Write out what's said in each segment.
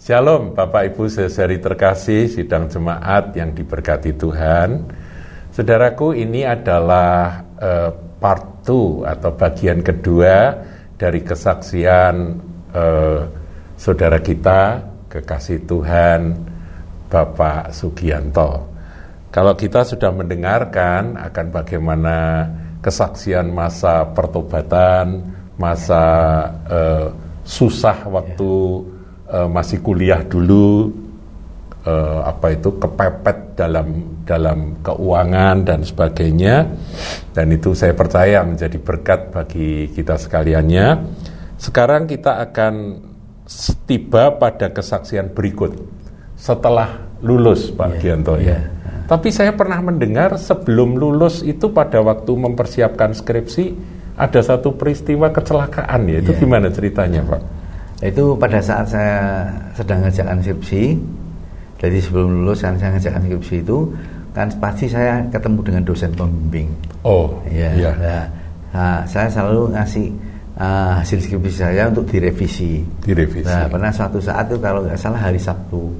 Shalom Bapak Ibu saudari terkasih sidang jemaat yang diberkati Tuhan. Saudaraku ini adalah uh, part 2 atau bagian kedua dari kesaksian uh, saudara kita kekasih Tuhan Bapak Sugianto. Kalau kita sudah mendengarkan akan bagaimana kesaksian masa pertobatan, masa uh, susah waktu uh, masih kuliah dulu, uh, apa itu kepepet dalam dalam keuangan dan sebagainya, dan itu saya percaya menjadi berkat bagi kita sekaliannya. Sekarang kita akan tiba pada kesaksian berikut setelah lulus Pak yeah, Gianto ya. Yeah. Tapi saya pernah mendengar sebelum lulus itu pada waktu mempersiapkan skripsi ada satu peristiwa kecelakaan ya. Itu yeah. gimana ceritanya Pak? Itu pada saat saya sedang ngerjakan skripsi, jadi sebelum lulus kan saya ngerjakan skripsi itu kan pasti saya ketemu dengan dosen pembimbing. Oh, ya. Yeah. Nah, nah, saya selalu ngasih uh, hasil skripsi saya untuk direvisi. Direvisi. Nah, pernah suatu saat itu kalau nggak salah hari Sabtu,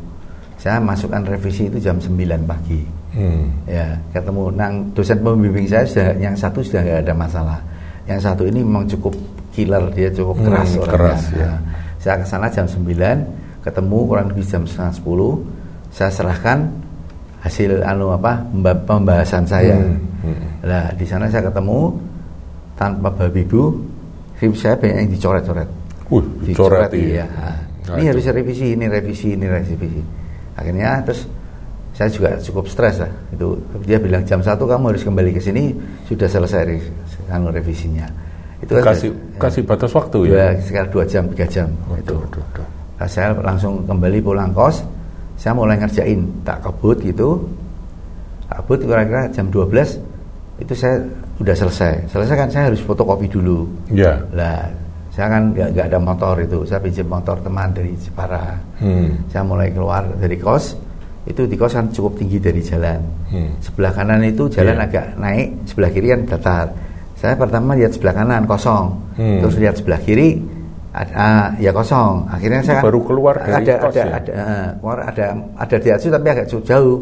saya masukkan revisi itu jam 9 pagi Hmm. Ya, ketemu nang dosen pembimbing saya sudah yang satu sudah nggak ada masalah. Yang satu ini memang cukup killer, dia cukup hmm, keras orangnya. Keras, ya. Nah, saya ke sana jam 9, ketemu kurang lebih jam setengah 10, saya serahkan hasil anu apa pembahasan saya. Hmm, hmm. Nah, di sana saya ketemu tanpa babi bu, film saya banyak yang dicoret-coret. Uh, dicoret, iya. Nah, ini harus revisi, ini revisi, ini revisi. Akhirnya terus saya juga cukup stres lah. Itu dia bilang jam satu kamu harus kembali ke sini sudah selesai kan revisinya. Itu kan kasih ya, kasih batas waktu ya, ya sekitar dua jam tiga jam. Oh, itu. duh, duh. Nah, saya langsung kembali pulang kos. Saya mulai ngerjain tak kebut gitu. Kebut kira-kira jam 12 itu saya udah selesai. Selesai kan saya harus fotokopi dulu. Ya lah saya kan nggak ada motor itu. Saya pinjam motor teman dari Jepara. Hmm. saya mulai keluar dari kos itu di kosan cukup tinggi dari jalan. Hmm. Sebelah kanan itu jalan yeah. agak naik, sebelah kiri kan datar. Saya pertama lihat sebelah kanan kosong, hmm. terus lihat sebelah kiri ada, uh, ya kosong. Akhirnya saya baru keluar dari ada, kos ada, ya? ada, uh, keluar ada ada di atas tapi agak jauh.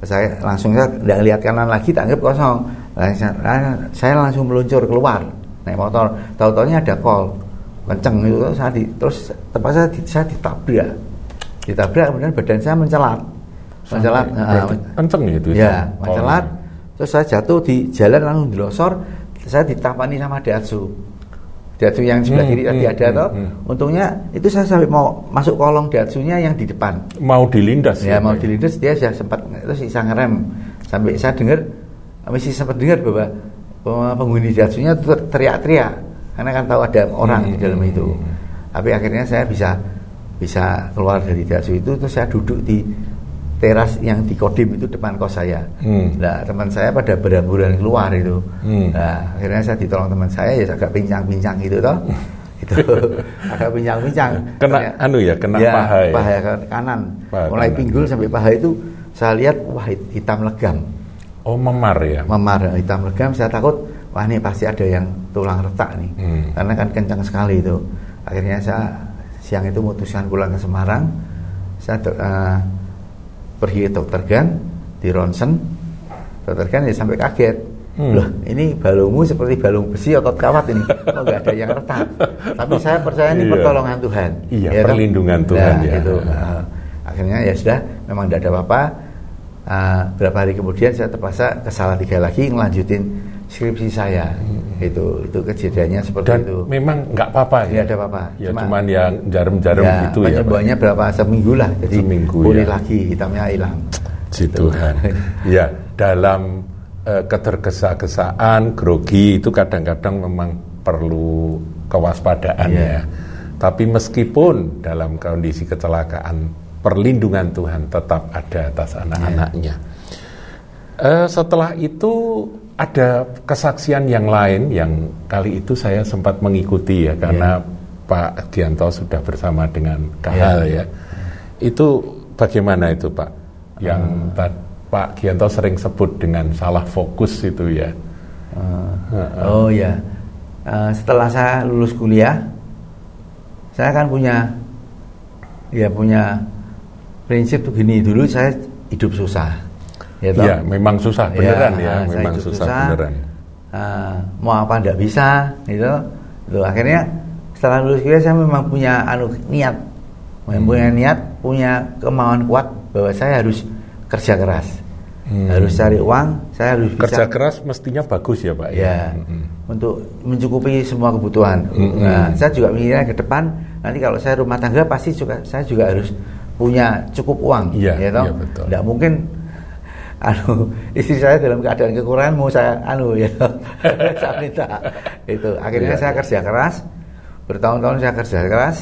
Saya langsung saya tidak lihat kanan lagi, tak anggap kosong. Saya, saya langsung meluncur keluar naik motor. Tahu-tahunya ada kol kenceng itu saya di, terus tepat saya, di, saya ditabrak ditabrak kemudian badan saya mencelat mencelat uh, kenceng ya ya mencelat oh. terus saya jatuh di jalan langsung dilosor saya ditapani sama Datsu Datsu yang sebelah hmm, kiri tadi hmm, ada hmm, toh. hmm. untungnya itu saya sampai mau masuk kolong Datsunya yang di depan. Mau dilindas ya, ya mau dilindas dia sudah sempat terus bisa ngerem. Sampai saya dengar masih sempat dengar bahwa penghuni Datsunya teriak-teriak. Karena kan tahu ada orang hmm, di dalam itu. hmm. tapi akhirnya saya bisa bisa keluar dari Datsu itu terus saya duduk di teras yang di Kodim itu depan kos saya. Hmm. Nah, teman saya pada berhamburan keluar itu. Hmm. Nah, akhirnya saya ditolong teman saya ya agak pincang-pincang gitu toh. itu agak pincang-pincang. Kena Ternyata, anu ya, kena ya, paha ya. Paha kanan. Paha Mulai kanan. pinggul sampai paha itu saya lihat wah hitam legam. Oh, memar ya. Memar hitam legam saya takut wah ini pasti ada yang tulang retak nih. Hmm. Karena kan kencang sekali itu. Akhirnya saya siang itu memutuskan pulang ke Semarang. Saya uh, pergi ke dokter Gan di ronsen. Dokter Gan ya sampai kaget. Hmm. loh ini balungmu seperti balung besi otot kawat ini? Oh nggak ada yang retak? Tapi saya percaya ini iya. pertolongan Tuhan. Iya ya, perlindungan Tuhan nah, ya. gitu. Uh, akhirnya ya sudah memang tidak ada apa-apa. Uh, berapa hari kemudian saya terpaksa ke tiga lagi ngelanjutin skripsi saya. Hmm. itu itu kejadiannya seperti Dan itu. memang nggak apa-apa ya? Ada apa-apa. Ya Cuma, cuman yang jarum-jarum ya, gitu ya penyembuhannya berapa? Seminggu lah. Jadi seminggu boleh ya. lagi hitamnya hilang. Si Tuhan. Ya dalam uh, ketergesa-gesaan grogi itu kadang-kadang memang perlu kewaspadaan ya. ya. Tapi meskipun dalam kondisi kecelakaan perlindungan Tuhan tetap ada atas anak-anaknya. Ya. uh, setelah itu ada kesaksian yang lain yang kali itu saya sempat mengikuti ya karena yeah. Pak Gianto sudah bersama dengan Kahal yeah. ya. Itu bagaimana itu Pak? Yang uh. Pak Gianto sering sebut dengan salah fokus itu ya. Uh. Uh. Oh ya. uh, setelah saya lulus kuliah saya kan punya ya punya prinsip begini dulu saya hidup susah ya, ya memang susah beneran ya, ya memang susah, susah beneran uh, mau apa tidak bisa gitu itu akhirnya setelah lulus kuliah saya memang punya anu niat hmm. punya niat punya kemauan kuat bahwa saya harus kerja keras hmm. harus cari uang saya harus bisa kerja keras mestinya bagus ya pak ya, ya hmm. untuk mencukupi semua kebutuhan hmm. nah saya juga mikirnya ke depan nanti kalau saya rumah tangga pasti juga saya juga harus punya cukup uang ya, ya, ya betul. tidak mungkin anu istri saya dalam keadaan kekurangan mau saya anu ya. Saya minta. Itu akhirnya ya, saya ya. kerja keras. Bertahun-tahun saya kerja keras.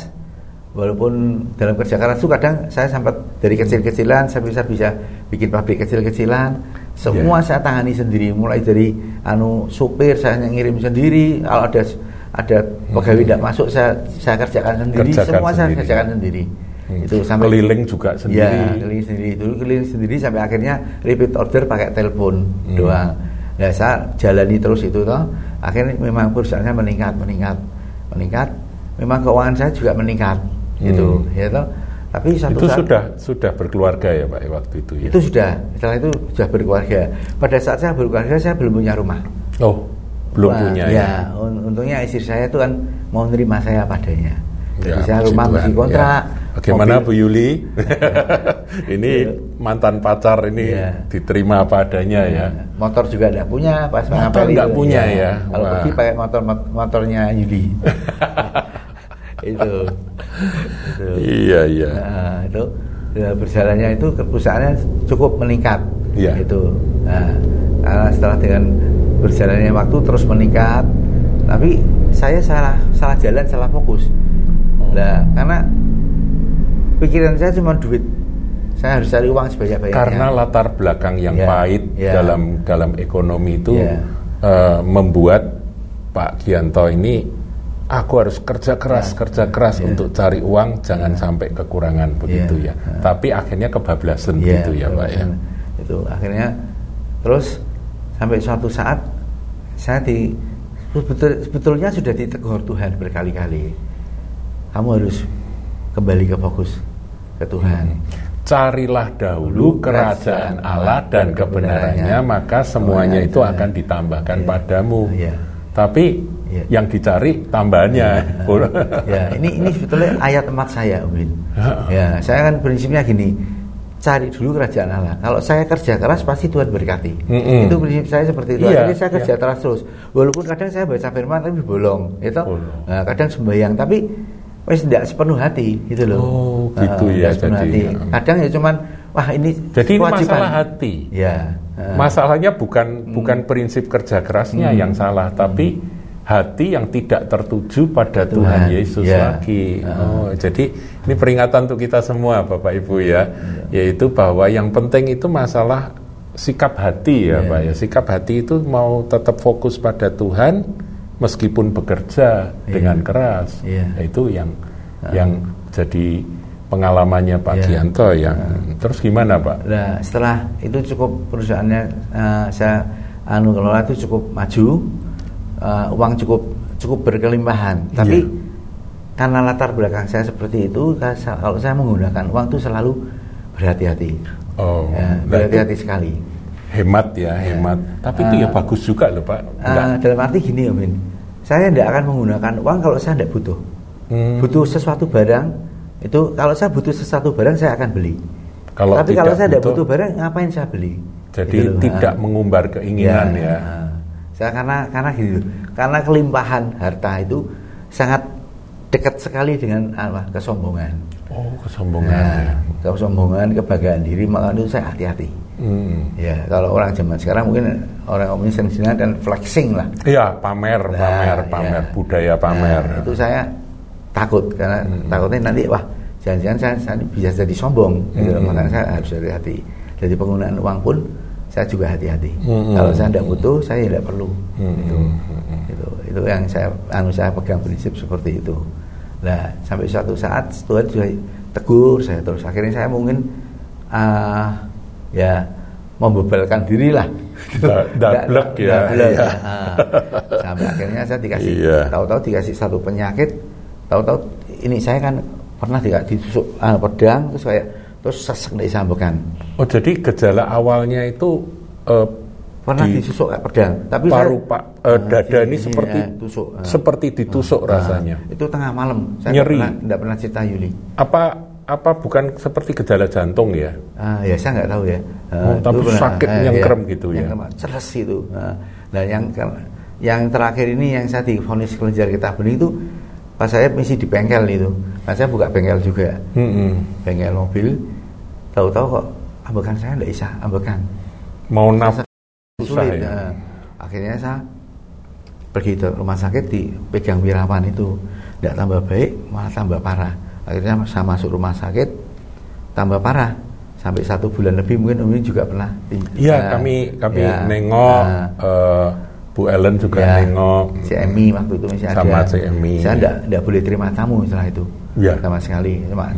Walaupun dalam kerja keras itu kadang saya sempat dari kecil-kecilan saya bisa bisa bikin pabrik kecil-kecilan. Semua ya. saya tangani sendiri mulai dari anu supir saya ngirim sendiri. Kalau ada ada pegawai tidak masuk saya saya kerjakan sendiri. Kerjakan semua sendiri. saya kerjakan sendiri Hmm. Itu sampai keliling juga sendiri. Ya, keliling sendiri. Dulu keliling sendiri sampai akhirnya repeat order pakai telepon hmm. doang. Nah, saya jalani terus itu toh. Akhirnya memang perusahaan saya meningkat, meningkat, meningkat. Memang keuangan saya juga meningkat. Hmm. Gitu, ya toh. Tapi satu itu saat, sudah sudah berkeluarga ya Pak waktu itu ya. Itu sudah. Setelah itu sudah berkeluarga. Pada saat saya berkeluarga saya belum punya rumah. Oh, belum Wah, punya ya. ya. Untungnya istri saya itu kan mau nerima saya padanya. Jadi ya, saya rumah masih kontrak. Ya Bagaimana Bu Yuli? ini ya. mantan pacar ini ya. diterima apa adanya ya. ya. Motor juga tidak punya, pas motor nggak punya ya. ya. Kalau pergi pakai motor motornya Yuli. itu. itu. Iya iya. Nah, itu ya, berjalannya itu perusahaannya cukup meningkat. Iya. Itu. Nah, karena setelah dengan berjalannya waktu terus meningkat, tapi saya salah salah jalan, salah fokus. Oh. Nah, karena pikiran saya cuma duit saya harus cari uang sebanyak-banyaknya karena latar belakang yang yeah, pahit yeah. dalam dalam ekonomi itu yeah. uh, membuat Pak Gianto ini aku harus kerja keras yeah. kerja keras yeah. untuk cari uang jangan yeah. sampai kekurangan begitu yeah. ya yeah. tapi akhirnya kebablasan yeah, gitu ya Pak ya itu akhirnya terus sampai suatu saat saya di betul, sebetulnya sudah ditegur Tuhan berkali-kali kamu harus kembali ke fokus ke Tuhan. Carilah dahulu kerajaan Allah dan kebenarannya, maka semuanya itu akan ditambahkan yeah. padamu. Yeah. Tapi yeah. yang dicari tambahannya. Yeah. ya, ini ini sebetulnya ayat emat saya, Win. ya, saya kan prinsipnya gini, cari dulu kerajaan Allah. Kalau saya kerja keras pasti Tuhan berkati. Mm -hmm. Itu prinsip saya seperti itu. Iya, Jadi saya kerja iya. keras terus. Walaupun kadang saya baca firman tapi bolong, itu. Nah, kadang sembahyang tapi wes tidak sepenuh hati gitu loh. Oh, gitu uh, ya. Sepenuh jadi, hati. Kadang ya cuman wah ini Jadi ini masalah hati. Ya. Uh, Masalahnya bukan hmm. bukan prinsip kerja kerasnya hmm. yang salah, tapi hati yang tidak tertuju pada Tuhan, Tuhan Yesus ya. lagi. Uh. Oh, jadi ini peringatan untuk kita semua Bapak Ibu ya, ya. yaitu bahwa yang penting itu masalah sikap hati ya, ya. Pak ya. Sikap hati itu mau tetap fokus pada Tuhan meskipun bekerja yeah. dengan keras yeah. itu yang uh. yang jadi pengalamannya Pak yeah. Gianto yang uh. terus gimana Pak? Nah setelah itu cukup perusahaannya uh, saya anu kelola itu cukup maju uh, uang cukup cukup berkelimpahan tapi yeah. karena latar belakang saya seperti itu kalau saya menggunakan uang itu selalu berhati-hati oh, ya, berhati-hati sekali hemat ya, ya. hemat. Tapi uh, itu ya ah. bagus juga loh Pak. Uh, dalam arti gini ya Min, saya tidak akan menggunakan uang kalau saya tidak butuh. Hmm. Butuh sesuatu barang itu kalau saya butuh sesuatu barang saya akan beli. Kalau Tapi kalau saya tidak butuh barang ngapain saya beli? Jadi gitu tidak uh, mengumbar keinginan ya. ya. Uh, saya karena karena gitu, karena kelimpahan harta itu sangat dekat sekali dengan apa kesombongan. Oh kesombongan. Nah, ya. Kesombongan, kebanggaan diri, maka itu saya hati-hati. Hmm. Ya, kalau orang zaman sekarang mungkin orang orang sering dan flexing lah. Iya, pamer, nah, pamer, pamer, ya. budaya pamer. Nah, itu saya takut karena hmm. takutnya nanti wah jangan-jangan saya, saya bisa jadi sombong. Gitu. Hmm. Makanya saya harus hati-hati. Jadi penggunaan uang pun saya juga hati-hati. Hmm. Kalau saya tidak butuh, saya tidak perlu. Hmm. Itu, itu, itu yang saya anu saya pegang prinsip seperti itu. Nah, sampai suatu saat Tuhan juga tegur saya terus. Akhirnya saya mungkin uh, ya membebalkan diri lah Dablek ya. Dablek. Iya. Nah, sampai akhirnya saya dikasih, Iya. tahu-tahu dikasih satu penyakit, tahu-tahu ini saya kan pernah tidak ditusuk ah, pedang terus kayak terus sesek dari sambekan. Oh jadi gejala awalnya itu eh, Pernah di ditusuk kayak pedang, tapi paru saya, pak eh, dada ini ini, seperti ya, tusuk. Ah. seperti ditusuk Nah, rasanya. itu tengah malam. Saya Nyeri. Tidak pernah, tidak pernah cerita Yuli. Apa apa bukan seperti gejala jantung ya? Ah, ya saya nggak tahu ya. Oh, Ah, tapi sakit ah, nyengkrem gitu ya? nyengkrem, Ceres itu. Ah, nah yang yang terakhir ini yang saya difonis kelenjar getah bening itu pas saya misi di bengkel itu. Nah saya buka bengkel juga, Mm-mm. bengkel mobil. Tahu-tahu kok ambekan saya nggak bisa ambekan. Mau nafas susah Sulit. ya. Nah, akhirnya saya pergi ke rumah sakit dipegang wirawan itu tidak tambah baik malah tambah parah akhirnya saya masuk rumah sakit tambah parah. Sampai satu bulan lebih mungkin Umi juga pernah Iya Nah, kami kami ya, nengok nah, eh, Bu Ellen juga ya, nengok. Si Emi waktu itu masih ada. Sama si Emi. saya tidak tidak boleh terima tamu setelah itu. Ya. sama sekali. Cuma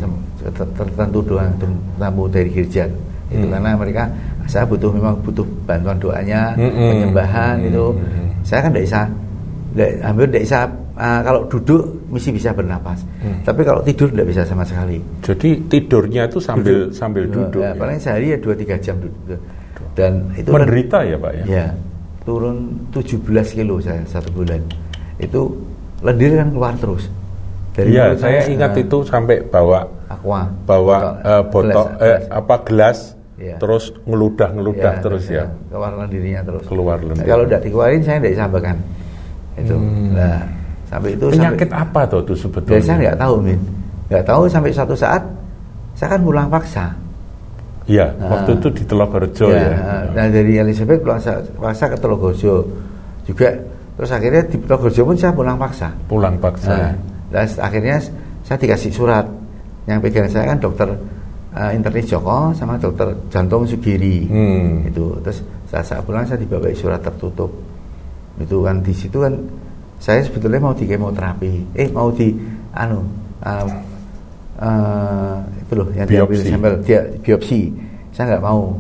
tertentu doang tamu dari Kirjan itu Hmm. karena mereka saya butuh memang butuh bantuan doanya Mm-mm. penyembahan itu Mm-mm. saya kan tidak bisa nggak- hampir tidak bisa ah, kalau duduk mesti bisa bernapas Hmm. tapi kalau tidur tidak bisa sama sekali Jadi tidurnya itu sambil sambil duduk. ya, ya. paling sehari ya dua tiga jam duduk dan itu kan- Menderita ya Pak ya. Ya, turun 17 kilo saya satu bulan. Itu lendir kan keluar terus. Iya, mulut saya ingat eh, itu sampai bawa aqua, bawa eh, botol gelas, eh, gelas. apa gelas Iya. terus ngeludah ngeludah Ya, terus ya. Keluar lendirnya terus. Keluar Nah, lendir. kalau tidak dikeluarin saya tidak disampaikan. Itu. Hmm. Nah, sampai itu Penyakit sampai, apa tuh tuh sebetulnya? saya nggak tahu, Min. Nggak tahu sampai suatu saat saya kan pulang paksa. Iya, Nah. waktu itu di Telogorejo ya. Nah dari Elizabeth pulang sa- paksa ke Telogojo juga. Terus akhirnya di Telogojo pun saya pulang paksa. Pulang paksa. Nah, dan akhirnya saya dikasih surat. Yang pegang saya kan dokter uh, internis Joko sama dokter jantung Sugiri. Hmm. Itu terus saat saya pulang saya dibawa surat tertutup. Itu kan di situ kan saya sebetulnya mau di kemoterapi. Eh mau di anu um, uh, itu loh yang diambil sampel dia biopsi. Saya nggak mau.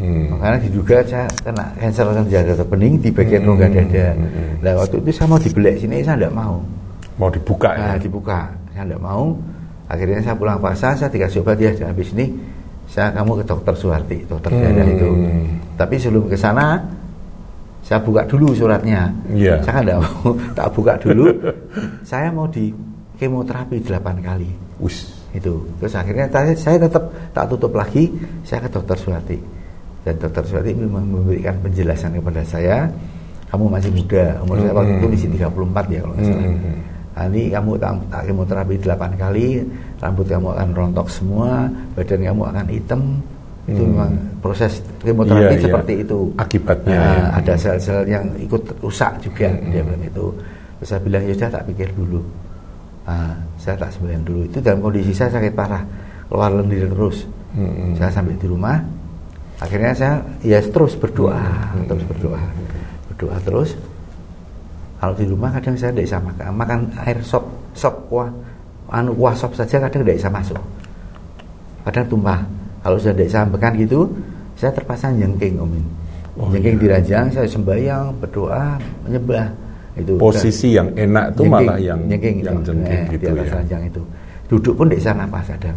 Hmm. Karena diduga saya kena kanker getah bening di bagian Hmm, rongga dada. hmm, Nah waktu itu saya mau dibelek sini saya nggak mau. Mau dibuka ya. Nah, dibuka. Saya tidak mau. Akhirnya saya pulang paksa, saya dikasih obat ya. Habis ini saya kamu ke dokter Suwarti, dokter Hmm. dada itu. Tapi sebelum ke sana, saya buka dulu suratnya. Iya. Saya kan mau, tak buka dulu. saya mau di kemoterapi 8 kali. Wis. Itu. Terus akhirnya saya, saya tetap tak tutup lagi, saya ke dokter Suwarti. Dan dokter memang memberikan penjelasan kepada saya, kamu masih muda, umur saya waktu itu Hmm. masih 34 ya kalau nggak salah. Hmm. Ini kamu tak, tak kemoterapi 8 kali, rambut kamu akan rontok semua, badan kamu akan hitam. Itu Hmm. memang proses kemoterapi Iya, iya. seperti itu. Akibatnya, Nah, ya. Ada sel-sel yang ikut rusak juga Hmm. dia bilang itu. Terus saya bilang ya sudah tak pikir dulu. Nah, saya tak sembahyang dulu. Itu dalam kondisi saya sakit parah, keluar lendir terus. Hmm. Saya sampai di rumah, akhirnya saya ya terus berdoa, Hmm. terus berdoa, berdoa terus. Kalau di rumah kadang saya tidak bisa makan, makan air sop, sop kuah, anu kuah sop saja kadang tidak bisa masuk. Kadang tumpah. Kalau sudah makan gitu, saya terpaksa jengking omin. Oh, jengking iya. di ranjang, saya sembahyang, berdoa, menyembah. Itu Posisi yang enak tuh Jengking, malah yang jengking yang itu. jengking Eh, gitu di atas ya. ranjang itu duduk pun tidak bisa nafas kadang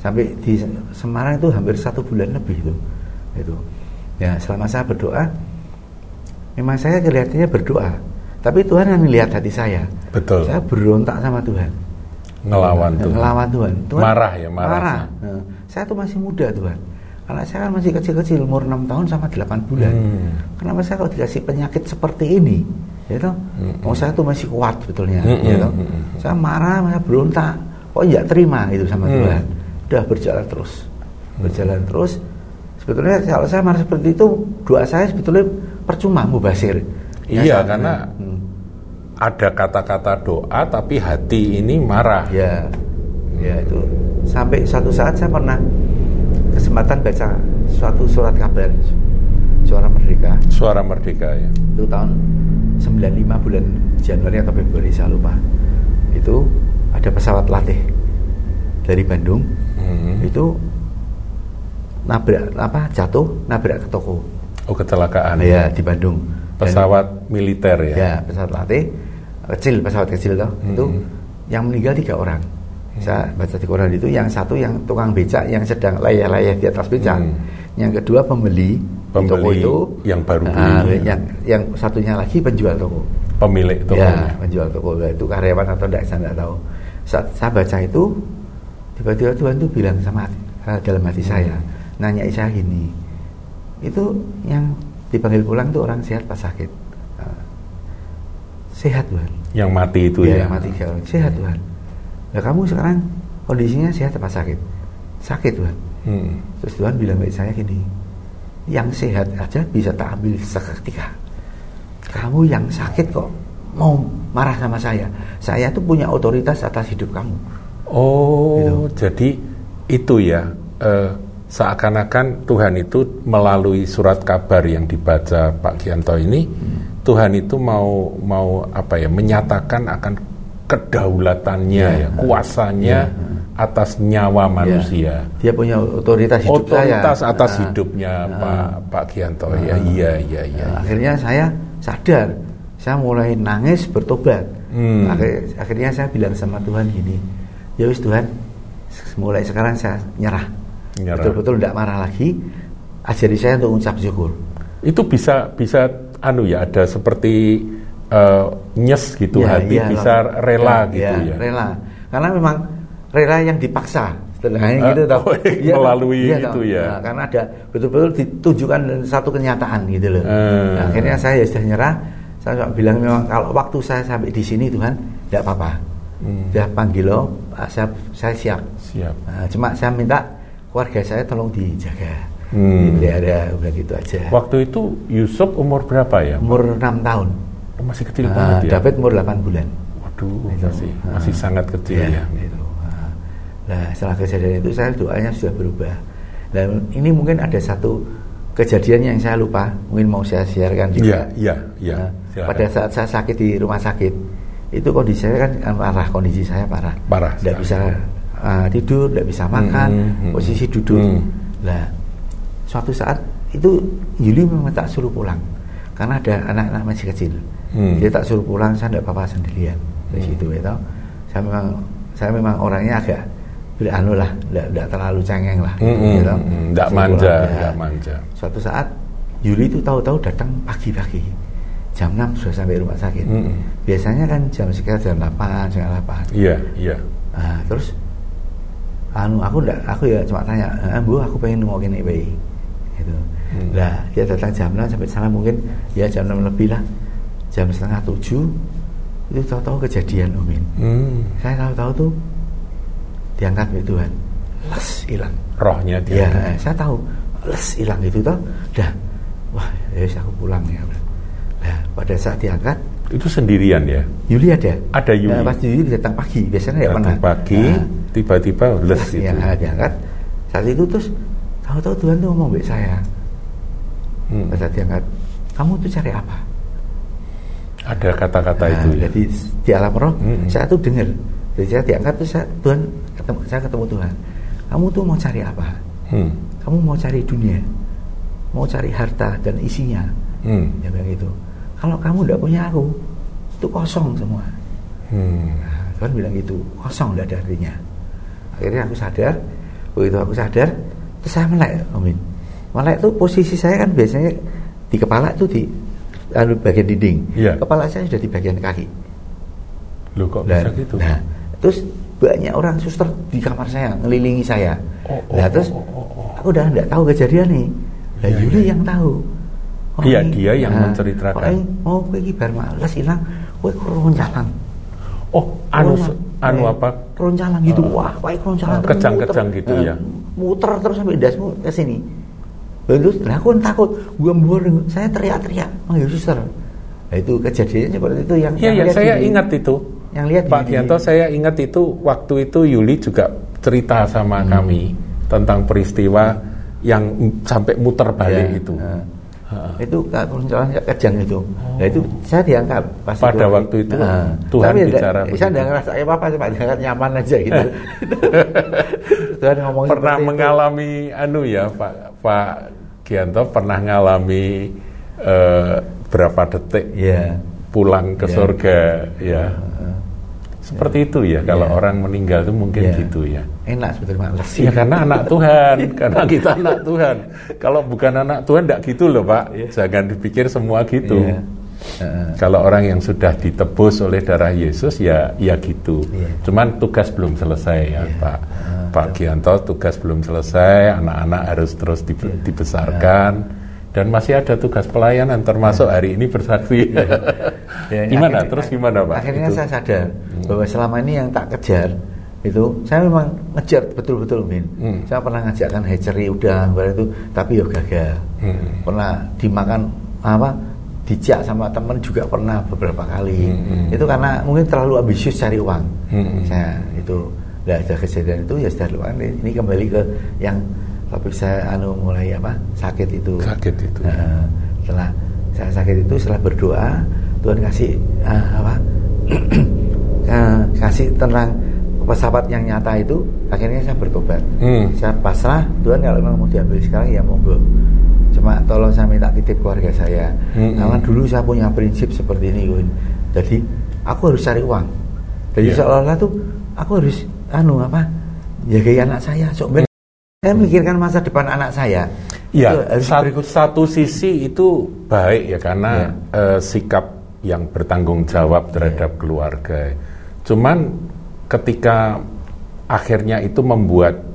sampai di Semarang itu hampir satu bulan lebih itu itu ya selama saya berdoa memang saya kelihatannya berdoa tapi Tuhan yang melihat hati saya Betul. saya berontak sama Tuhan Ngelawan tuh. ngelawan Tuhan. Tuhan Marah ya, marah. Nah, saya tuh masih muda Tuhan karena saya kan masih kecil-kecil umur 6 tahun sama 8 bulan. Hmm. kenapa saya kalau dikasih penyakit seperti ini? Ya toh? Mau saya tuh masih kuat sebetulnya Hmm, ya hmm, toh? hmm, saya marah saya berontak. Kok nggak terima itu sama Hmm. Tuhan? Udah berjalan terus. Berjalan terus. Sebetulnya kalau saya marah seperti itu doa saya sebetulnya percuma mubasir Ya, Iya, saya- karena Hmm. ada kata-kata doa tapi hati ini marah. Ya, ya itu sampai suatu saat saya pernah kesempatan baca suatu surat kabar suara merdeka Suara merdeka ya. itu tahun 95 bulan Januari atau Februari saya lupa itu ada pesawat latih dari Bandung Hmm. itu nabrak apa jatuh nabrak ke toko Oh kecelakaan. Ya di Bandung. Pesawat Dan, militer ya. Ya pesawat latih kecil pesawat kecil toh hmm. itu yang meninggal tiga orang. Hmm. Saya baca di koran itu yang satu yang tukang becak yang sedang layah-layah di atas becak. Hmm. Yang kedua pembeli, pembeli toko itu yang baru beli. Uh, yang yang satunya lagi penjual toko. Pemilik toko. Ya, penjual toko itu karyawan atau tidak saya tidak tahu. Saat saya baca itu tiba-tiba Tuhan itu bilang sama dalam hati hmm. saya, nanya saya gini, itu yang dipanggil pulang tuh orang sehat pas sakit uh, sehat Tuhan yang mati itu ya, ya yang mati sehat Tuhan nah kamu sekarang kondisinya sehat apa sakit sakit Tuhan hmm. terus Tuhan bilang baik saya gini yang sehat aja bisa tak ambil seketika kamu yang sakit kok mau marah sama saya saya tuh punya otoritas atas hidup kamu oh gitu. jadi itu ya uh, seakan-akan Tuhan itu melalui surat kabar yang dibaca Pak Gianto ini hmm. Tuhan itu mau mau apa ya menyatakan akan kedaulatannya ya, ya kuasanya ya. atas nyawa ya. manusia. Dia punya otoritas hidup otoritas saya. atas nah, hidupnya nah, Pak Pak Gianto nah, ya iya iya iya. Nah, akhirnya saya sadar, saya mulai nangis bertobat. Hmm. Akhir, akhirnya saya bilang sama Tuhan gini, ya wis Tuhan, mulai sekarang saya nyerah betul-betul tidak marah lagi ajari saya untuk ucap syukur itu bisa bisa anu ya ada seperti uh, nyes gitu ya, hati ya, bisa rela ya, gitu ya, ya rela karena memang rela yang dipaksa setelahnya uh, gitu oh, ya, melalui ya, itu ya nah, karena ada betul-betul ditunjukkan satu kenyataan gitu loh uh. nah, akhirnya saya sudah nyerah saya bilang memang kalau waktu saya sampai di sini Tuhan tidak apa-apa hmm. sudah panggil lo saya, saya siap siap nah, cuma saya minta keluarga saya tolong dijaga. Hmm. Tidak ada udah gitu aja. Waktu itu Yusuf umur berapa ya? Umur enam tahun. Masih kecil uh, banget ya. David umur 8 bulan. Waduh, itu. masih uh, masih sangat kecil ya. ya. Gitu. Nah, setelah kejadian itu saya doanya sudah berubah. Dan ini mungkin ada satu kejadian yang saya lupa, mungkin mau saya siarkan juga. Iya, iya, iya. pada saat saya sakit di rumah sakit, itu kondisi saya kan parah, kondisi saya parah. Parah. Tidak bisa uh, tidur, tidak bisa makan, hmm, hmm, hmm. posisi duduk. Hmm. Nah, suatu saat itu Yuli memang tak suruh pulang karena ada anak-anak masih kecil. Hmm. Dia tak suruh pulang, saya tidak apa-apa sendirian di situ hmm. itu. Saya memang saya memang orangnya agak tidak anu lah, tidak terlalu cengeng lah, hmm, gitu. Tidak manja, tidak ya. manja. Suatu saat Yuli itu tahu-tahu datang pagi-pagi jam 6 sudah sampai rumah sakit. Hmm. Biasanya kan jam sekitar jam 8, jam 8. Iya, iya. Nah, terus anu aku ndak aku ya cuma tanya eh, bu aku pengen ngokin bayi gitu hmm. lah dia datang jam 6 sampai sana mungkin ya jam 6 lebih lah. Jam setengah tujuh itu tahu-tahu kejadian Umin. Hmm. saya tahu-tahu tuh diangkat oleh Tuhan. Les hilang rohnya dia. Ya, saya tahu les hilang itu toh. Dah wah ya aku pulang ya nah pada saat diangkat itu sendirian ya? Yuli ada. Ada Yuli. Nah, pasti Yuli datang pagi biasanya ya pernah. pagi nah, tiba-tiba les itu. ya diangkat. Saat itu terus tahu-tahu Tuhan tuh ngomong baik saya hmm. saat diangkat kamu tuh cari apa? Ada kata-kata nah, itu ya? jadi di alam roh hmm. saya tuh dengar jadi saya diangkat tuh saya, Tuhan ketemu saya ketemu Tuhan. Kamu tuh mau cari apa? Hmm. kamu mau cari dunia mau cari harta dan isinya. Hmm. ya bilang itu kalau kamu tidak punya aku itu kosong semua. Hmm. nah, Tuhan bilang gitu. Kosong tidak ada artinya. Akhirnya aku sadar begitu aku sadar terus saya melek amin melek itu posisi saya kan biasanya di kepala itu di anu, bagian dinding. Ya. kepala saya sudah di bagian kaki. Loh kok Dan, bisa gitu? nah terus banyak orang suster di kamar saya ngelilingi saya. Oh, oh, nah terus oh, oh, oh. aku udah tidak tahu kejadian nih. Nah ya, Yuli ya. yang tahu. Oh, iya dia yang nah, menceritakan. oh kowe iki bar males ilang kowe keroncalan. Oh anu anu apa? keroncalan gitu. Uh, wah kowe keroncalan uh, kejang-kejang gitu uh, ya muter terus sampai dasmu ke sini Terus, lah aku kan takut, gue mbor, saya teriak-teriak, manggil suster. Nah, itu kejadiannya seperti itu yang. Iya, yang saya ingat itu. Yang lihat Pak Dianto, saya ingat itu waktu itu Yuli juga cerita sama hmm. kami tentang peristiwa yang sampai muter balik ya. itu. Nah itu keroncalan kejang itu. Oh. Nah itu saya diangkat pas pada itu, waktu itu nah, Tuhan tapi bicara. Saya tidak ngerasa apa apa cuma diangkat nyaman aja gitu. Tuhan ngomong pernah mengalami itu. anu ya Pak Pak Gianto pernah ngalami uh, berapa detik yeah. pulang ke yeah. surga ya. Seperti itu ya, kalau yeah. orang meninggal itu mungkin yeah. gitu ya. Enak sebetulnya males. Ya karena anak Tuhan, karena kita anak Tuhan. Kalau bukan anak Tuhan tidak gitu loh Pak. Yeah. Jangan dipikir semua gitu. Yeah. Uh, Kalau orang yang sudah ditebus oleh darah Yesus ya ya gitu. Yeah. Cuman tugas belum selesai ya yeah. Pak. Uh, Pak Gianto tugas belum selesai, anak-anak harus terus di, yeah. dibesarkan. Uh dan masih ada tugas pelayanan termasuk hari ini bersaksi. Ya, ya, gimana? Akhirnya, Terus gimana Pak? Akhirnya itu? saya sadar hmm. bahwa selama ini yang tak kejar itu saya memang ngejar betul-betul min. Hmm. Saya pernah ngajakkan hatchery udah itu tapi ya gagal. Hmm. Pernah dimakan apa? Dijak sama teman juga pernah beberapa kali. Hmm. Itu karena mungkin terlalu ambisius cari uang. Hmm. Saya itu tidak ada kejadian itu ya sudah ini kembali ke yang tapi saya anu mulai apa sakit itu sakit itu uh, setelah saya sakit itu setelah berdoa Tuhan kasih uh, apa uh, kasih tenang pesawat yang nyata itu akhirnya saya bertobat hmm. saya pasrah Tuhan kalau memang mau diambil sekarang ya monggo cuma tolong saya minta titip keluarga saya hmm. karena dulu saya punya prinsip seperti ini Yun. jadi aku harus cari uang jadi yeah. seolah-olah tuh aku harus anu apa jaga anak saya sok saya mikirkan masa depan anak saya. Ya, satu, satu sisi itu baik ya karena ya. Uh, sikap yang bertanggung jawab terhadap ya. keluarga. Cuman ketika akhirnya itu membuat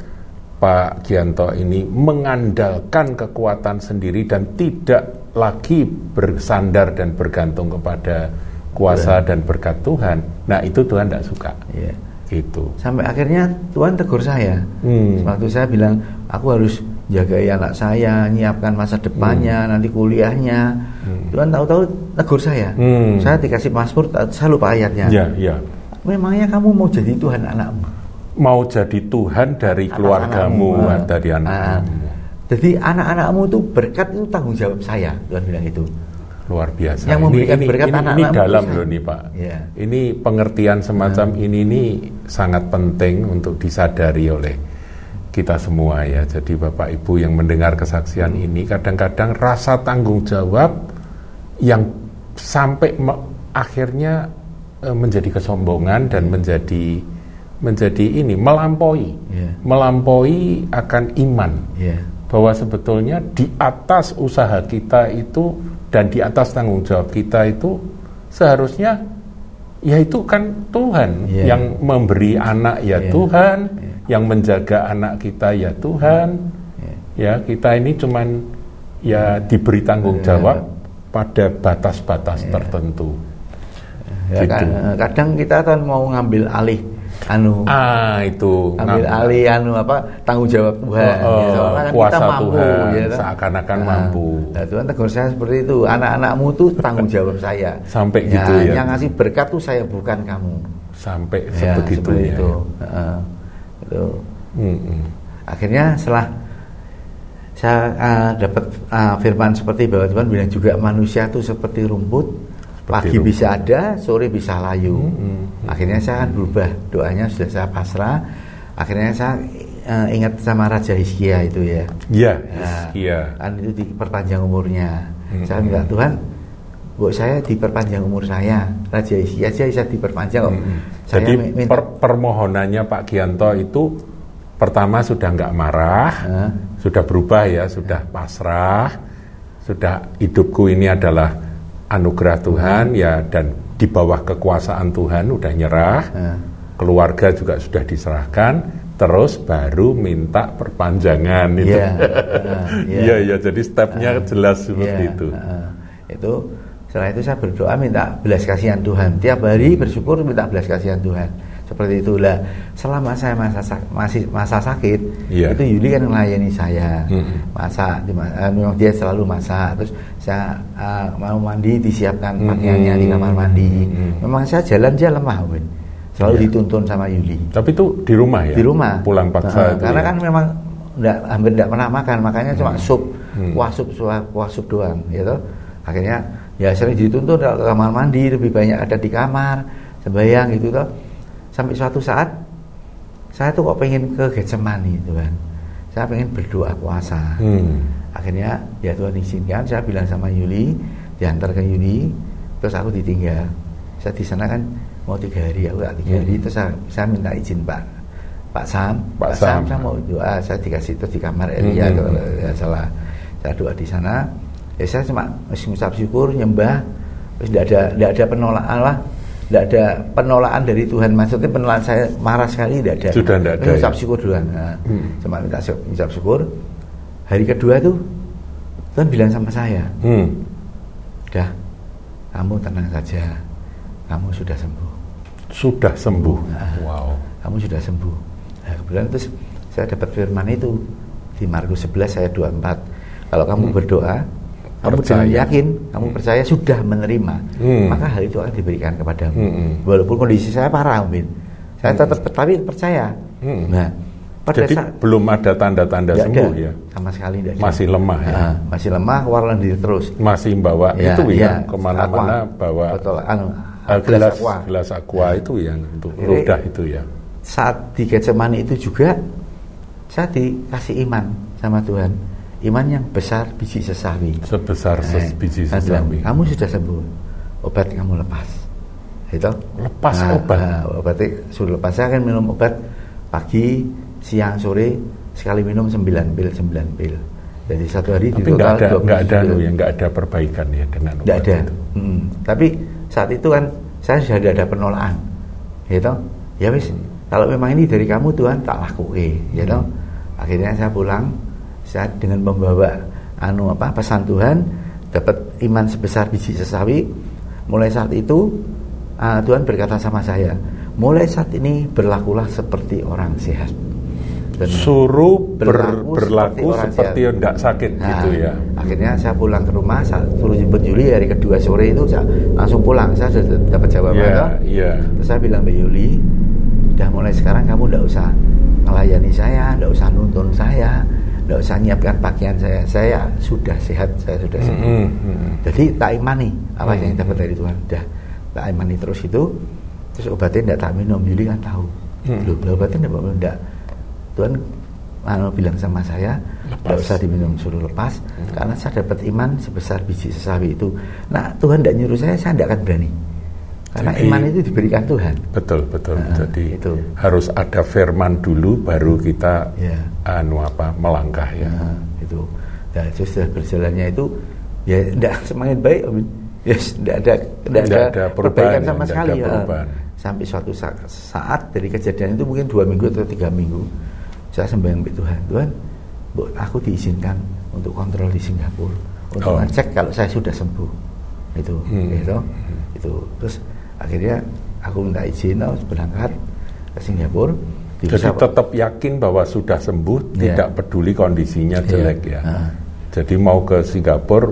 Pak Gianto ini mengandalkan kekuatan sendiri dan tidak lagi bersandar dan bergantung kepada kuasa ya. dan berkat Tuhan. Nah itu Tuhan tidak suka. Ya gitu sampai akhirnya Tuhan tegur saya hmm. waktu saya bilang aku harus jaga anak saya nyiapkan masa depannya hmm. nanti kuliahnya hmm. Tuhan tahu-tahu tegur saya hmm. saya dikasih paspor saya lupa ayatnya ya, ya. memangnya kamu mau jadi Tuhan anakmu mau jadi Tuhan dari keluargamu anakmu. dari anak nah, jadi anak-anakmu itu berkat itu tanggung jawab saya Tuhan bilang itu luar biasa. Yang memberikan ini, berkat ini, anak ini dalam loh nih Pak. Yeah. Ini pengertian semacam hmm. ini ini sangat penting untuk disadari oleh kita semua ya. Jadi Bapak Ibu yang mendengar kesaksian hmm. ini kadang-kadang rasa tanggung jawab yang sampai akhirnya e, menjadi kesombongan dan menjadi menjadi ini melampaui yeah. melampaui akan iman yeah. bahwa sebetulnya di atas usaha kita itu dan di atas tanggung jawab kita itu seharusnya ya itu kan Tuhan yeah. yang memberi anak ya yeah. Tuhan, yeah. yang menjaga anak kita ya Tuhan. Yeah. Ya, kita ini cuman ya diberi tanggung iya. jawab yeah. pada batas-batas yeah. tertentu. Ya, gitu. kadang kita kan mau ngambil alih anu. Ah itu. Ambil alih anu apa tanggung jawab Tuhan oh, ya, kan kuasa kita mampu Tuhan ya, seakan-akan nah, mampu. nah, Tuhan tegur saya seperti itu. Anak-anakmu tuh tanggung jawab saya. Sampai ya, gitu ya? yang ngasih berkat tuh saya bukan kamu. Sampai ya, sebegitu ya. itu. Uh, itu akhirnya setelah saya uh, dapat uh, firman seperti bahwa Tuhan bilang juga manusia tuh seperti rumput pagi itu. bisa ada, sore bisa layu. Hmm, hmm, hmm. Akhirnya saya berubah, doanya sudah saya pasrah. Akhirnya saya uh, ingat sama Raja Hizkia itu ya. Iya. Hizkia. kan itu diperpanjang umurnya. Hmm, saya minta hmm. Tuhan, buat saya diperpanjang umur saya. Raja Hizkia aja bisa diperpanjang. Hmm. hmm. Saya Jadi minta, per permohonannya Pak Gianto itu pertama sudah nggak marah, uh. sudah berubah ya, sudah pasrah, sudah hidupku ini adalah anugerah Tuhan ya dan di bawah kekuasaan Tuhan udah nyerah. Ya. keluarga juga sudah diserahkan. Terus baru minta perpanjangan itu. iya iya ya, ya, jadi stepnya uh, jelas seperti ya, itu. Uh, itu setelah itu saya berdoa minta belas kasihan Tuhan. Tiap hari bersyukur minta belas kasihan Tuhan seperti itulah selama saya masa masih masa sakit yeah. itu Yuli kan melayani saya hmm. masak uh, memang dia selalu masak terus saya uh, mau mandi disiapkan hmm. pakaiannya di kamar mandi hmm. memang saya jalan dia lemah Win. selalu yeah. dituntun sama Yuli tapi itu di rumah ya di rumah pulang paksa uh, karena ya? kan memang enggak, hampir tidak pernah makan makanya cuma hmm. sup hmm. kuah sup kuah sup doang gitu akhirnya ya sering dituntun ke kamar mandi lebih banyak ada di kamar sembahyang gitu tuh sampai suatu saat saya tuh kok pengen ke Getsemani itu kan saya pengen berdoa puasa. Hmm. Akhirnya ya Tuhan izinkan, saya bilang sama Yuli, diantar ke Yuli, terus aku ditinggal. Saya di sana kan mau tiga hari, aku gak tiga hari, hmm. terus saya, saya minta izin Pak Pak Sam, Pak, Pak Sam, Sam, saya mau doa, saya dikasih itu di kamar Elia hmm. kalau ya salah. Saya doa di sana, ya saya cuma mengucap syukur, nyembah, terus tidak ada tidak ada penolakan lah tidak ada penolakan dari Tuhan. Maksudnya penolakan saya marah sekali tidak ada. Sudah tidak ada ucap ya? syukur dulu. Nah, hmm. cuma minta ucap syukur. Hari kedua tuh Tuhan bilang sama saya hmm. udah kamu tenang saja. Kamu sudah sembuh. Sudah sembuh? Nah, wow. kamu sudah sembuh. Nah, kemudian terus saya dapat firman itu di Markus 11 saya 24 kalau kamu hmm. berdoa kamu percaya. jangan yakin, kamu hmm. percaya sudah menerima, hmm. maka hal itu akan diberikan kepadamu. Hmm. Walaupun kondisi saya parah, Amin. Saya tetap hmm. tapi percaya. Hmm. Nah, pada Jadi saat, belum ada tanda-tanda sembuh ada, ya? Sama sekali tidak. Masih lemah ya? Nah, masih lemah, keluar diri terus. Masih bawa ya, itu ya, ya ke mana-mana bawa betul, anu, uh, gelas, aqua. gelas aqua ya. itu yang untuk ludah itu ya. Saat di Getsemani itu juga saya dikasih iman sama Tuhan iman yang besar biji sesawi. Sebesar ses eh, biji sesawi. Kamu sudah sembuh obat kamu lepas. Itu? Lepas nah, obat? nah, obatnya sudah lepas. Saya akan minum obat pagi siang sore sekali minum 9 pil 9 pil. Jadi satu hari tapi di total ada nggak ada lo yang nggak ada perbaikan ya dengan obat ada. itu. Hmm. tapi saat itu kan saya sudah ada penolakan. Gitu? Ya wis hmm. kalau memang ini dari kamu Tuhan tak laku eh gitu? Hmm. akhirnya saya pulang saya dengan membawa anu apa pesan Tuhan dapat iman sebesar biji sesawi. Mulai saat itu uh, Tuhan berkata sama saya mulai saat ini berlakulah seperti orang sehat. Dan suruh berlaku, ber, berlaku seperti, yang tidak sakit nah, gitu ya. akhirnya saya pulang ke rumah saya suruh jemput Juli hari kedua sore itu saya langsung pulang. Saya sudah dapat jawaban yeah, yeah. terus saya bilang Mbak Yuli udah mulai sekarang kamu tidak usah melayani saya tidak usah nuntun saya tidak usah nyiapkan pakaian saya. Saya sudah sehat saya sudah sembuh mm -hmm. jadi tak imani apa mm -hmm. yang dapat dari Tuhan. Sudah tak imani terus itu terus obatnya tidak tak minum. Yuli kan tahu. Mm -hmm. loh obatnya tidak tidak Tuhan anu bilang sama saya tidak usah diminum suruh lepas. Hmm. karena saya dapat iman sebesar biji sesawi itu. Nah Tuhan tidak nyuruh saya saya tidak akan berani karena Jadi, iman itu diberikan Tuhan. Betul betul. Nah, Jadi itu. harus ada firman dulu baru kita ya. anu apa melangkah ya. Nah, itu. Dan sudah berjalannya itu ya tidak semakin baik Ya tidak ada tidak ada, ada perbaikan ya, sama sekali ya. Sampai suatu saat, saat dari kejadian itu mungkin dua minggu atau tiga minggu saya sembahyang Tuhan. Tuhan, aku diizinkan untuk kontrol di Singapura untuk oh. ngecek kalau saya sudah sembuh. Itu, hmm. itu, itu. Terus akhirnya aku minta izin oh, berangkat ke Singapura. Jadi tetap yakin bahwa sudah sembuh ya. tidak peduli kondisinya iya. jelek ya, ya. jadi mau ke Singapura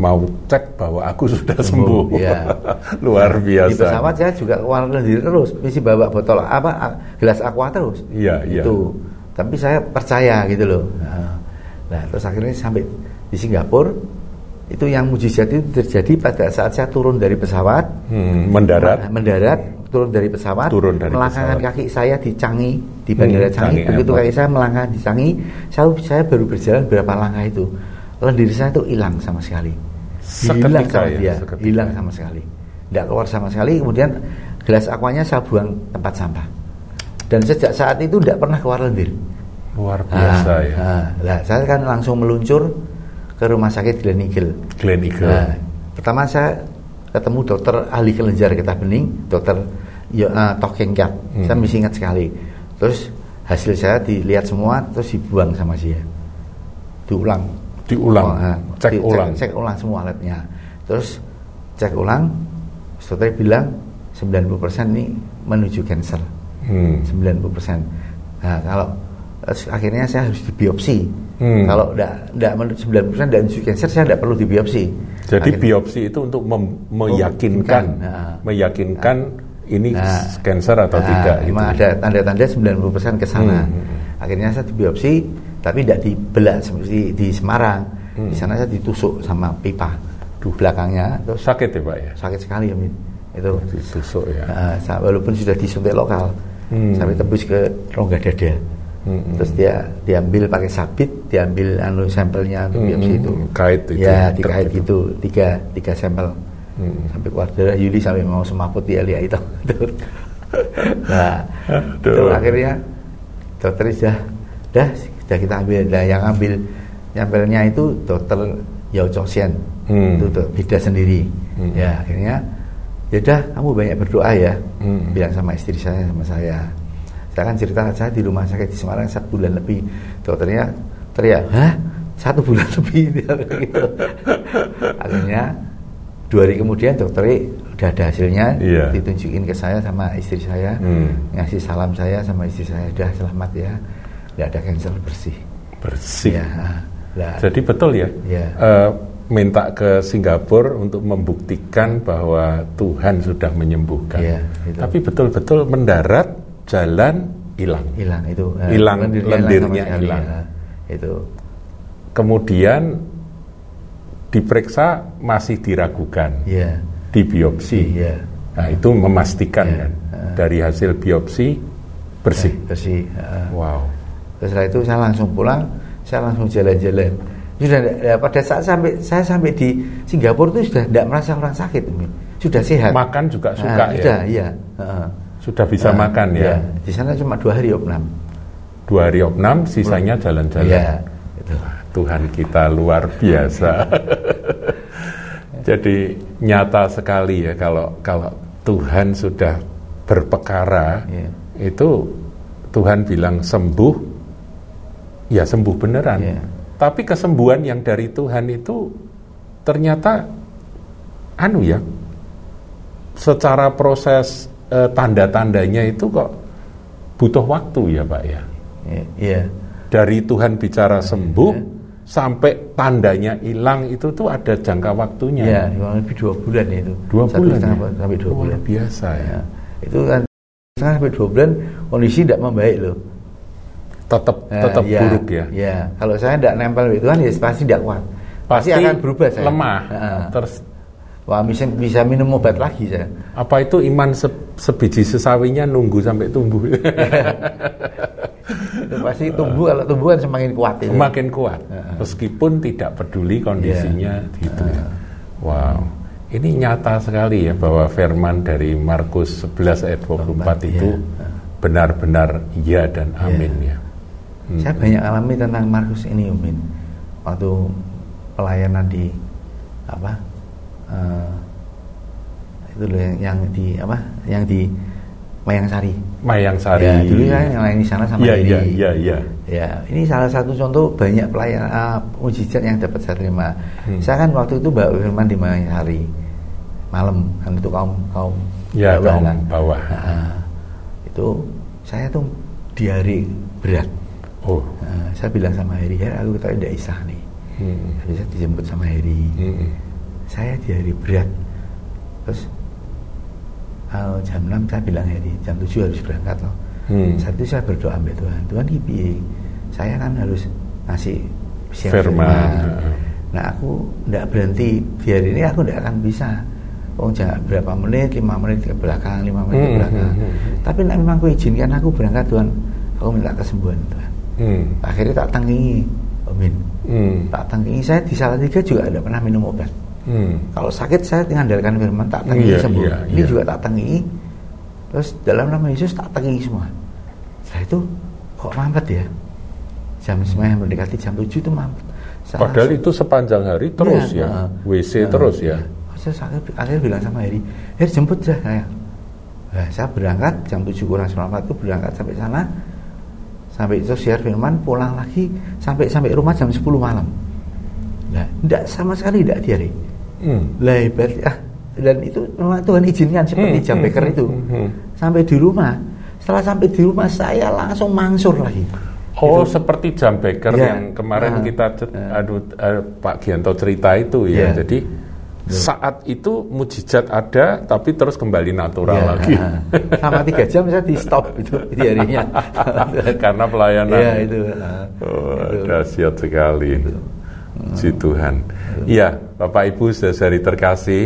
mau cek bahwa aku sudah sembuh, sembuh. ya. luar biasa. di pesawat saya juga keluar diri terus mesti bawa botol apa gelas aqua terus. Iya iya. Itu. Tapi saya percaya gitu loh. Nah, nah terus akhirnya sampai di Singapura itu yang mujizat itu terjadi pada saat saya turun dari pesawat. Hmm, mendarat. Mendarat turun dari pesawat. Turun dari melangkahkan pesawat. kaki saya di Canggih di bandara hmm, Canggih begitu kaki saya melangkah di Canggih saya saya baru berjalan berapa langkah itu. Lendir saya itu hilang sama sekali. Hilang sama ya, dia. seketika. hilang sama sekali. Tidak keluar sama sekali. Kemudian gelas aquanya saya buang tempat sampah. Dan sejak saat itu tidak pernah keluar lendir. Luar biasa nah, ya. nah, nah, saya kan langsung meluncur ke rumah sakit Glen Eagle. Glen Eagle. Nah, pertama saya ketemu dokter ahli kelenjar getah bening, dokter uh, Talking Cat. Hmm. Saya masih ingat sekali. Terus hasil saya dilihat semua, terus dibuang sama dia. Diulang. Diulang. Oh, nah, cek di, ulang. Cek, cek ulang semua labnya. Terus cek ulang, dokter bilang 90% ini menuju cancer. Hmm. 90%. Nah, kalau akhirnya saya harus dibiopsi Hmm. Kalau tidak menurut 90% dan isu cancer saya tidak perlu dibiopsi. Jadi Akhirnya. biopsi itu untuk meyakinkan, nah. meyakinkan nah. ini nah. cancer atau nah, tidak. Memang gitu. ada tanda-tanda 90% ke sana. Hmm, hmm, hmm. Akhirnya saya dibiopsi, tapi tidak dibelah seperti di Semarang. Hmm. Di sana saya ditusuk sama pipa. Duh. Belakangnya. Terus sakit ya pak ya? Sakit sekali ya Min. Itu. Ditusuk ya. Nah, walaupun sudah disuntik lokal, hmm. sampai tembus ke rongga dada Hmm. Terus dia diambil pakai sabit, diambil anu sampelnya untuk Hmm, biopsi itu. kait itu Ya, ya, dikait ikat gitu, tiga tiga sampel. Hmm. Sampai keluar darah Yuli sampai mau semaput dia lihat itu. nah, Aduh. itu akhirnya dokter sudah dah sudah kita ambil nah, yang ambil sampelnya itu dokter Yao Chosian Hmm. itu tuh, beda sendiri Hmm. ya akhirnya ya udah kamu banyak berdoa ya Hmm. bilang sama istri saya sama saya saya kan cerita saya di rumah sakit di Semarang satu bulan lebih dokternya teriak hah satu bulan lebih gitu akhirnya dua hari kemudian dokternya udah ada hasilnya Iya. ditunjukin ke saya sama istri saya Hmm. ngasih salam saya sama istri saya udah selamat ya tidak ada cancer bersih Bersih. ya lah Jadi betul ya. Ya. Eh, minta ke Singapura untuk membuktikan bahwa Tuhan sudah menyembuhkan. Itu. Tapi betul-betul mendarat jalan hilang. hilang itu eh, Hilang, lendirnya hilang. ya. itu Kemudian diperiksa masih diragukan. ya Di biopsi. Iya. Nah, itu memastikan Iya. kan. Dari hasil biopsi bersih. bersih eh. Wow. Terus setelah itu saya langsung pulang, saya langsung jalan-jalan. Sudah ya, pada saat sampai saya sampai di Singapura itu sudah tidak merasa orang sakit, sudah sehat. Makan juga Nah, suka ya. Sudah, iya. Sudah bisa Nah, makan ya. iya. Di sana cuma dua hari opnam. Dua hari opnam, sisanya jalan-jalan. Itu. Tuhan kita luar biasa. Jadi nyata sekali ya kalau kalau Tuhan sudah berpekara Iya. itu Tuhan bilang sembuh ya sembuh beneran. Iya. Tapi kesembuhan yang dari Tuhan itu ternyata anu ya secara proses eh, tanda-tandanya itu kok butuh waktu ya Pak ya. Iya, Iya. Dari Tuhan bicara sembuh sampai tandanya hilang itu tuh ada jangka waktunya. Iya, kurang lebih dua bulan ya itu. Dua Satu bulan setengah ya? sampai dua Luar bulan. biasa ya. Ya. Itu kan setengah sampai dua bulan kondisi tidak membaik loh. Tetap Nah, tetap iya, buruk ya. Iya, kalau saya tidak nempel itu kan ya pasti tidak kuat. Pasti, Pasti akan berubah saya. lemah. Heeh. Terus Wah, bisa, bisa minum obat lagi saya. apa itu iman se- sebiji sesawinya nunggu sampai tumbuh Itu pasti tumbuh kalau tumbuh kan semakin kuat itu. semakin kuat meskipun tidak peduli kondisinya Iya. gitu ya. Wow. Ini nyata sekali ya bahwa firman dari Markus 11 ayat 24 itu Iya. benar-benar iya dan amin ya. Hmm. Saya banyak alami tentang Markus ini, Umin. Waktu pelayanan di apa? Eh, itu loh yang, yang di apa? Yang di Mayang Sari. Mayang Sari. Ya, dulu saya yang sana sama Iya, Heri. iya, iya, iya. Ya, ini salah satu contoh banyak pelayan uh, mujizat yang dapat saya terima. Hmm. Saya kan waktu itu bawa firman di Mayang Sari malam kan itu kaum kaum Ya, bawah kaum kan. bawah. Nah, itu saya tuh diare berat. Oh. Nah, saya bilang sama Heri, Heri aku ketahui tidak isah nih. Hmm. Saya dijemput sama Heri. Hmm. Saya diare berat. Terus uh, jam 6 saya bilang Heri, jam 7 harus berangkat loh. Hmm. Saat itu saya berdoa sampai Tuhan. Tuhan ini? Saya kan harus ngasih siap Firman. firman. Nah aku tidak berhenti di hari ini aku tidak akan bisa. Oh jangan berapa menit, lima menit ke belakang, lima menit ke Hmm, belakang. hmm, hmm. Tapi nek memang aku izinkan aku berangkat Tuhan, aku minta kesembuhan Tuhan. Hmm. Akhirnya tak tangkingi, Amin. Hmm. Tak tangkingi saya di Salatiga juga tidak pernah minum obat. Hmm. Kalau sakit saya mengandalkan firman, tak tangkingi Iya, sembuh. iya, Ini iya. juga tak tangkingi. Terus dalam nama Yesus tak tangkingi semua. Setelah itu kok mampet ya? Jam sembilan mendekati jam 7 itu mampet. Saya Padahal langsung- itu sepanjang hari terus Iya, ya. heeh. WC Heeh, terus ya. iya. Terus akhirnya, akhirnya bilang sama Heri, Heri jemput dah saya. Nah, saya berangkat jam 7 kurang seperempat itu berangkat sampai sana. Sampai itu siar firman pulang lagi sampai sampai rumah jam 10 malam. Nah, tidak sama sekali tidak diare. Hmm. Lah ya. Dan itu memang Tuhan izinkan seperti Hmm, jam hmm, beker hmm, itu. hmm, hmm. Sampai di rumah. Setelah sampai di rumah saya langsung mangsur lagi. Oh, Gitu. seperti jam baker Iya. yang kemarin Nah, kita nah. aduh eh, Pak Gianto cerita itu ya. Iya. Jadi saat itu mujizat ada tapi terus kembali natural Ya, lagi. nah, sama tiga jam saya di stop itu di harinya. Karena pelayanan. Iya itu. nah, Oh, itu. dahsyat sekali. Puji Tuhan. Iya, Bapak Ibu saudari terkasih,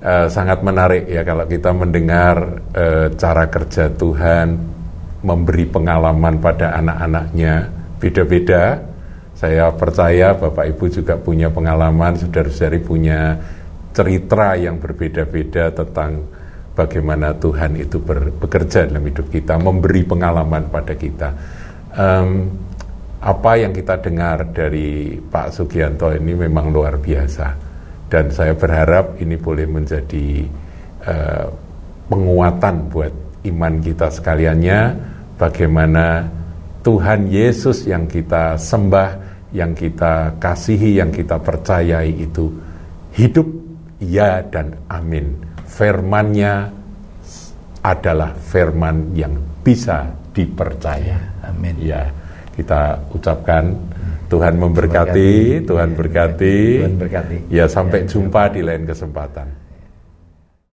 eh, sangat menarik ya kalau kita mendengar eh, cara kerja Tuhan memberi pengalaman pada anak-anaknya beda-beda. Saya percaya Bapak Ibu juga punya pengalaman, saudara-saudari punya cerita yang berbeda-beda tentang bagaimana Tuhan itu bekerja dalam hidup kita, memberi pengalaman pada kita. Um, apa yang kita dengar dari Pak Sugianto ini memang luar biasa, dan saya berharap ini boleh menjadi uh, penguatan buat iman kita sekaliannya. Bagaimana Tuhan Yesus yang kita sembah, yang kita kasihi, yang kita percayai itu hidup, ya dan amin firmannya adalah firman yang bisa dipercaya. Amin. Ya, kita ucapkan Tuhan memberkati, Tuhan berkati. Tuhan berkati. Ya, sampai jumpa di lain kesempatan.